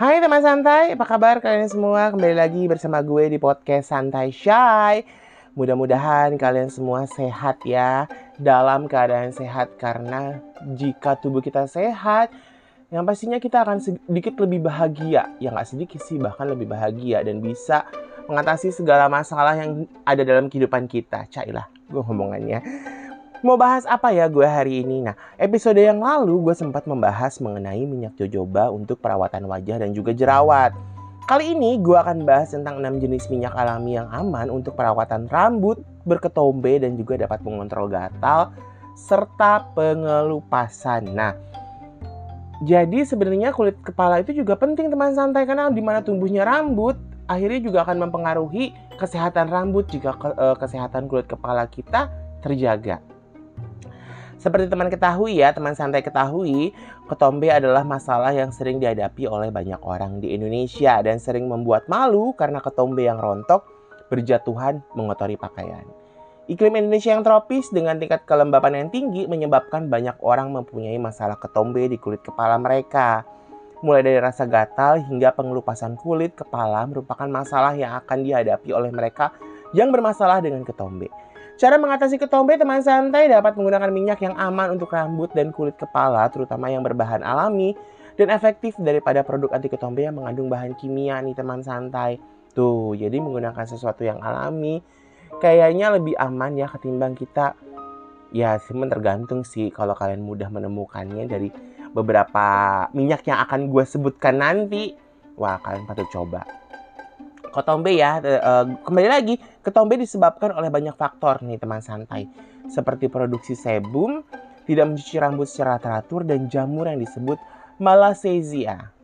Hai teman santai, apa kabar kalian semua? Kembali lagi bersama gue di podcast Santai Shy. Mudah-mudahan kalian semua sehat ya, dalam keadaan sehat karena jika tubuh kita sehat, yang pastinya kita akan sedikit lebih bahagia. Ya nggak sedikit sih, bahkan lebih bahagia dan bisa mengatasi segala masalah yang ada dalam kehidupan kita. Cailah gue ngomongannya. Mau bahas apa ya gue hari ini? Nah, episode yang lalu gue sempat membahas mengenai minyak jojoba untuk perawatan wajah dan juga jerawat. Kali ini gue akan bahas tentang 6 jenis minyak alami yang aman untuk perawatan rambut, berketombe, dan juga dapat mengontrol gatal, serta pengelupasan. Nah, jadi sebenarnya kulit kepala itu juga penting teman santai karena di mana tumbuhnya rambut akhirnya juga akan mempengaruhi kesehatan rambut jika eh, kesehatan kulit kepala kita terjaga. Seperti teman ketahui ya, teman santai ketahui, ketombe adalah masalah yang sering dihadapi oleh banyak orang di Indonesia dan sering membuat malu karena ketombe yang rontok berjatuhan mengotori pakaian. Iklim Indonesia yang tropis dengan tingkat kelembapan yang tinggi menyebabkan banyak orang mempunyai masalah ketombe di kulit kepala mereka. Mulai dari rasa gatal hingga pengelupasan kulit kepala merupakan masalah yang akan dihadapi oleh mereka yang bermasalah dengan ketombe. Cara mengatasi ketombe teman santai dapat menggunakan minyak yang aman untuk rambut dan kulit kepala, terutama yang berbahan alami dan efektif daripada produk anti ketombe yang mengandung bahan kimia nih teman santai. Tuh, jadi menggunakan sesuatu yang alami kayaknya lebih aman ya ketimbang kita ya sih tergantung sih kalau kalian mudah menemukannya dari beberapa minyak yang akan gue sebutkan nanti. Wah, kalian patut coba. Ketombe ya, uh, kembali lagi, ketombe disebabkan oleh banyak faktor nih teman santai. Seperti produksi sebum, tidak mencuci rambut secara teratur, dan jamur yang disebut malassezia.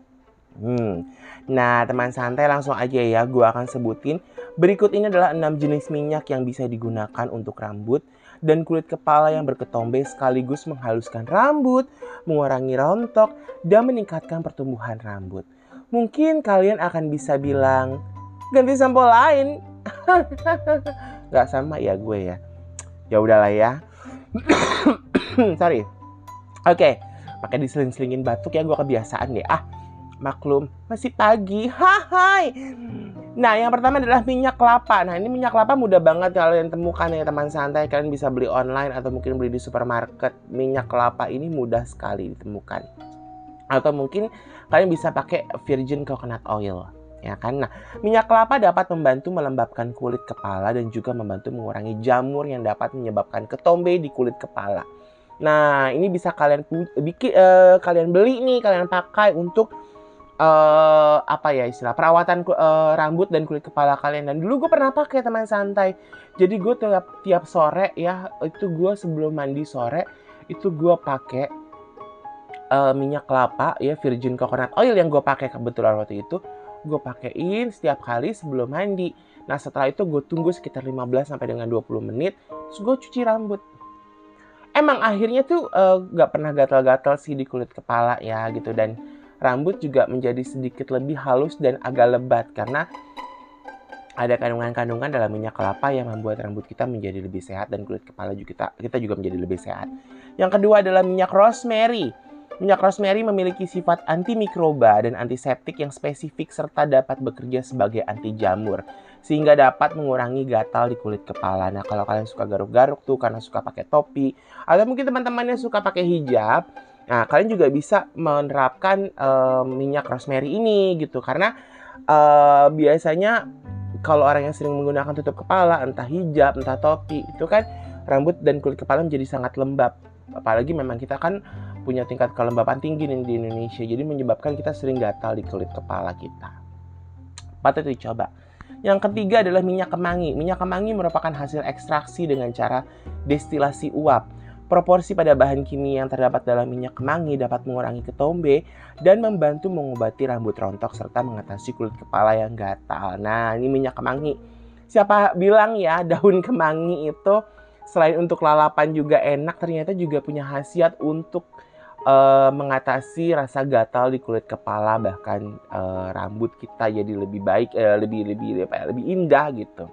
Hmm. Nah teman santai langsung aja ya, gue akan sebutin. Berikut ini adalah 6 jenis minyak yang bisa digunakan untuk rambut dan kulit kepala yang berketombe sekaligus menghaluskan rambut, mengurangi rontok, dan meningkatkan pertumbuhan rambut. Mungkin kalian akan bisa bilang, ganti sampo lain. Nggak sama ya gue ya. Ya udahlah ya. Sorry. Oke okay. pakai diseling-selingin batuk ya gue kebiasaan deh. Ah maklum masih pagi. Hai. Nah yang pertama adalah minyak kelapa. Nah ini minyak kelapa mudah banget kalian temukan ya teman santai. Kalian bisa beli online atau mungkin beli di supermarket. Minyak kelapa ini mudah sekali ditemukan. Atau mungkin kalian bisa pakai virgin coconut oil ya kan? Nah, minyak kelapa dapat membantu melembabkan kulit kepala dan juga membantu mengurangi jamur yang dapat menyebabkan ketombe di kulit kepala. Nah, ini bisa kalian bikin uh, kalian beli nih, kalian pakai untuk uh, apa ya istilah perawatan uh, rambut dan kulit kepala kalian. Dan dulu gue pernah pakai teman santai. Jadi gue tiap tiap sore ya itu gue sebelum mandi sore itu gue pakai uh, minyak kelapa ya virgin coconut oil yang gue pakai kebetulan waktu itu gue pakein setiap kali sebelum mandi. Nah setelah itu gue tunggu sekitar 15 sampai dengan 20 menit, terus gue cuci rambut. Emang akhirnya tuh uh, gak pernah gatal-gatal sih di kulit kepala ya gitu dan rambut juga menjadi sedikit lebih halus dan agak lebat karena ada kandungan-kandungan dalam minyak kelapa yang membuat rambut kita menjadi lebih sehat dan kulit kepala juga kita, kita juga menjadi lebih sehat. Yang kedua adalah minyak rosemary. Minyak rosemary memiliki sifat antimikroba dan antiseptik yang spesifik serta dapat bekerja sebagai anti jamur sehingga dapat mengurangi gatal di kulit kepala. Nah, kalau kalian suka garuk-garuk tuh karena suka pakai topi atau mungkin teman-temannya suka pakai hijab, nah kalian juga bisa menerapkan uh, minyak rosemary ini gitu karena uh, biasanya kalau orang yang sering menggunakan tutup kepala, entah hijab, entah topi, itu kan rambut dan kulit kepala menjadi sangat lembab. Apalagi memang kita kan punya tingkat kelembapan tinggi nih di Indonesia. Jadi menyebabkan kita sering gatal di kulit kepala kita. Patut dicoba. Yang ketiga adalah minyak kemangi. Minyak kemangi merupakan hasil ekstraksi dengan cara destilasi uap. Proporsi pada bahan kimia yang terdapat dalam minyak kemangi dapat mengurangi ketombe dan membantu mengobati rambut rontok serta mengatasi kulit kepala yang gatal. Nah, ini minyak kemangi. Siapa bilang ya daun kemangi itu selain untuk lalapan juga enak, ternyata juga punya khasiat untuk uh, mengatasi rasa gatal di kulit kepala bahkan uh, rambut kita jadi lebih baik uh, lebih lebih apa ya, lebih indah gitu.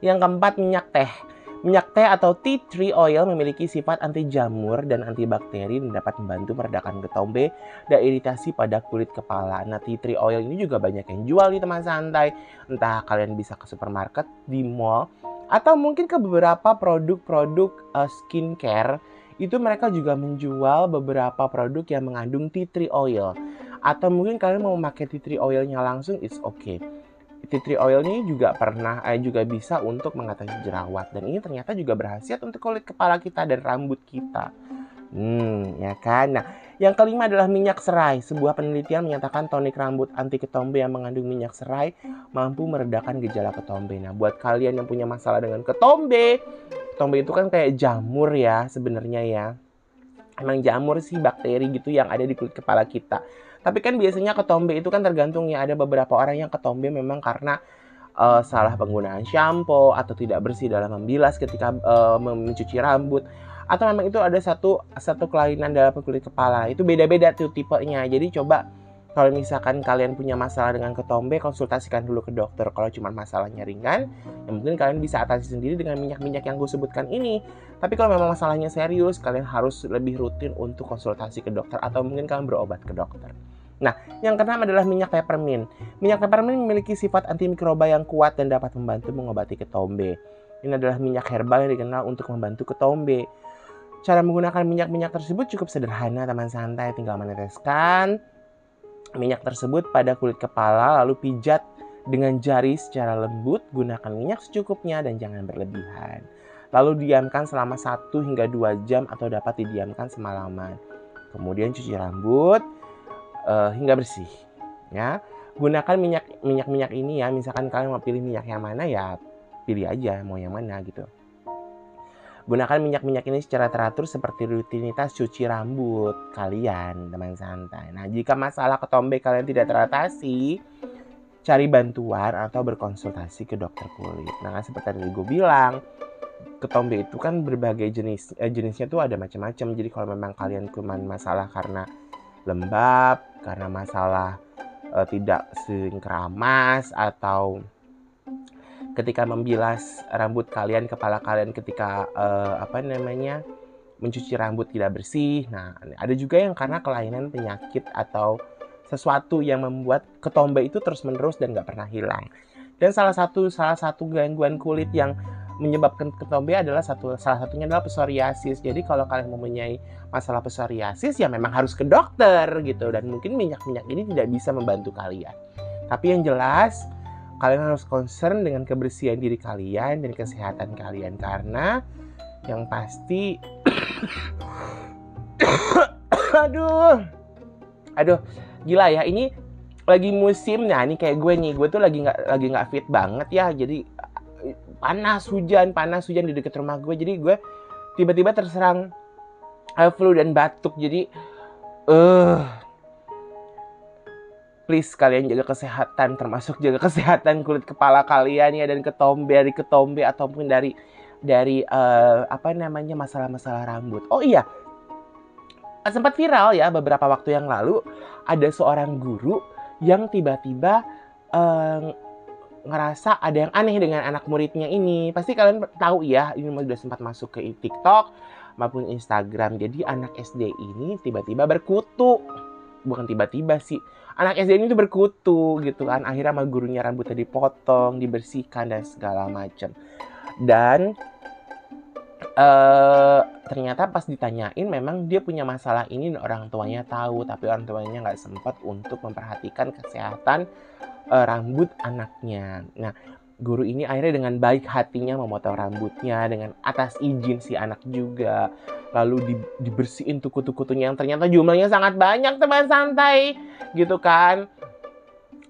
Yang keempat minyak teh. Minyak teh atau tea tree oil memiliki sifat anti jamur dan antibakteri dan dapat membantu meredakan ketombe dan iritasi pada kulit kepala. Nah, tea tree oil ini juga banyak yang jual di teman santai. Entah kalian bisa ke supermarket, di mall, atau mungkin ke beberapa produk-produk uh, skincare itu mereka juga menjual beberapa produk yang mengandung tea tree oil. Atau mungkin kalian mau memakai tea tree oilnya langsung, it's okay tea tree oil ini juga pernah eh, juga bisa untuk mengatasi jerawat dan ini ternyata juga berhasil untuk kulit kepala kita dan rambut kita. Hmm, ya kan. Nah, yang kelima adalah minyak serai. Sebuah penelitian menyatakan tonik rambut anti ketombe yang mengandung minyak serai mampu meredakan gejala ketombe. Nah, buat kalian yang punya masalah dengan ketombe, ketombe itu kan kayak jamur ya sebenarnya ya. Emang jamur sih bakteri gitu yang ada di kulit kepala kita. Tapi kan biasanya ketombe itu kan tergantung ya ada beberapa orang yang ketombe memang karena uh, salah penggunaan shampoo atau tidak bersih dalam membilas ketika uh, mencuci rambut atau memang itu ada satu satu kelainan dalam kulit kepala. Itu beda-beda tuh tipenya. Jadi coba kalau misalkan kalian punya masalah dengan ketombe, konsultasikan dulu ke dokter. Kalau cuma masalahnya ringan, ya mungkin kalian bisa atasi sendiri dengan minyak-minyak yang gue sebutkan ini. Tapi kalau memang masalahnya serius, kalian harus lebih rutin untuk konsultasi ke dokter atau mungkin kalian berobat ke dokter. Nah, yang keenam adalah minyak peppermint. Minyak peppermint memiliki sifat antimikroba yang kuat dan dapat membantu mengobati ketombe. Ini adalah minyak herbal yang dikenal untuk membantu ketombe. Cara menggunakan minyak-minyak tersebut cukup sederhana, teman santai. Tinggal meneteskan minyak tersebut pada kulit kepala, lalu pijat dengan jari secara lembut. Gunakan minyak secukupnya dan jangan berlebihan. Lalu diamkan selama 1 hingga 2 jam atau dapat didiamkan semalaman. Kemudian cuci rambut, uh, hingga bersih. Ya, gunakan minyak minyak minyak ini ya. Misalkan kalian mau pilih minyak yang mana ya pilih aja mau yang mana gitu. Gunakan minyak-minyak ini secara teratur seperti rutinitas cuci rambut kalian, teman santai. Nah, jika masalah ketombe kalian tidak teratasi, cari bantuan atau berkonsultasi ke dokter kulit. Nah, kan seperti yang gue bilang, ketombe itu kan berbagai jenis eh, jenisnya tuh ada macam-macam. Jadi kalau memang kalian cuma masalah karena lembab karena masalah uh, tidak sering keramas atau ketika membilas rambut kalian kepala kalian ketika uh, apa namanya mencuci rambut tidak bersih. Nah, ada juga yang karena kelainan penyakit atau sesuatu yang membuat ketombe itu terus-menerus dan nggak pernah hilang. Dan salah satu salah satu gangguan kulit yang menyebabkan ketombe adalah satu salah satunya adalah psoriasis. Jadi kalau kalian mempunyai masalah psoriasis ya memang harus ke dokter gitu dan mungkin minyak-minyak ini tidak bisa membantu kalian. Tapi yang jelas kalian harus concern dengan kebersihan diri kalian dan kesehatan kalian. Karena yang pasti aduh aduh gila ya. Ini lagi musimnya nih kayak gue nih. Gue tuh lagi nggak lagi nggak fit banget ya. Jadi panas hujan panas hujan di dekat rumah gue. Jadi gue tiba-tiba terserang uh, flu dan batuk. Jadi eh uh, please kalian jaga kesehatan termasuk jaga kesehatan kulit kepala kalian ya dan ketombe dari ketombe ataupun dari dari uh, apa namanya masalah-masalah rambut oh iya sempat viral ya beberapa waktu yang lalu ada seorang guru yang tiba-tiba uh, ngerasa ada yang aneh dengan anak muridnya ini. Pasti kalian tahu ya, ini sudah sempat masuk ke TikTok maupun Instagram. Jadi anak SD ini tiba-tiba berkutu. Bukan tiba-tiba sih. Anak SD ini tuh berkutu gitu kan. Akhirnya sama gurunya rambutnya dipotong, dibersihkan dan segala macam. Dan uh, ternyata pas ditanyain memang dia punya masalah ini dan orang tuanya tahu tapi orang tuanya nggak sempat untuk memperhatikan kesehatan uh, rambut anaknya. Nah, guru ini akhirnya dengan baik hatinya memotong rambutnya dengan atas izin si anak juga. Lalu di, dibersihin tuku-tukunya yang ternyata jumlahnya sangat banyak teman santai gitu kan.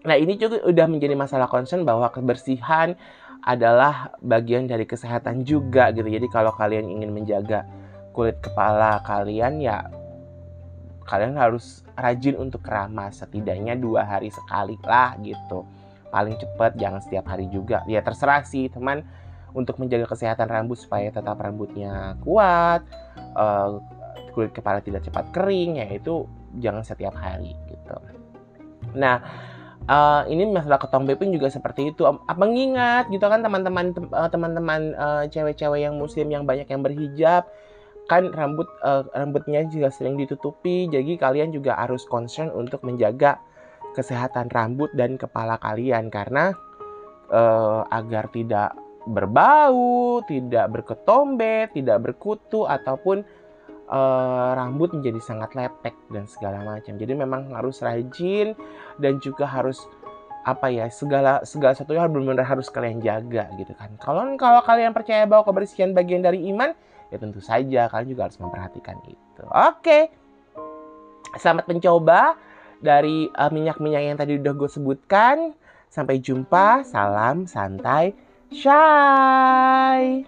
Nah ini juga udah menjadi masalah concern bahwa kebersihan adalah bagian dari kesehatan juga gitu. Jadi kalau kalian ingin menjaga kulit kepala kalian ya kalian harus rajin untuk keramas setidaknya dua hari sekali lah gitu paling cepat jangan setiap hari juga ya terserah sih teman untuk menjaga kesehatan rambut supaya tetap rambutnya kuat uh, kulit kepala tidak cepat kering ya itu jangan setiap hari gitu nah uh, ini masalah ketong pun juga seperti itu. Mengingat gitu kan teman-teman teman-teman uh, cewek-cewek yang muslim yang banyak yang berhijab kan rambut uh, rambutnya juga sering ditutupi. Jadi kalian juga harus concern untuk menjaga kesehatan rambut dan kepala kalian karena uh, agar tidak berbau, tidak berketombe, tidak berkutu ataupun uh, rambut menjadi sangat lepek dan segala macam. Jadi memang harus rajin dan juga harus apa ya segala segala satunya benar-benar harus kalian jaga gitu kan. Kalau kalau kalian percaya bahwa kebersihan bagian dari iman, ya tentu saja kalian juga harus memperhatikan itu. Oke. Selamat mencoba dari uh, minyak-minyak yang tadi udah gue sebutkan. Sampai jumpa, salam santai, shy.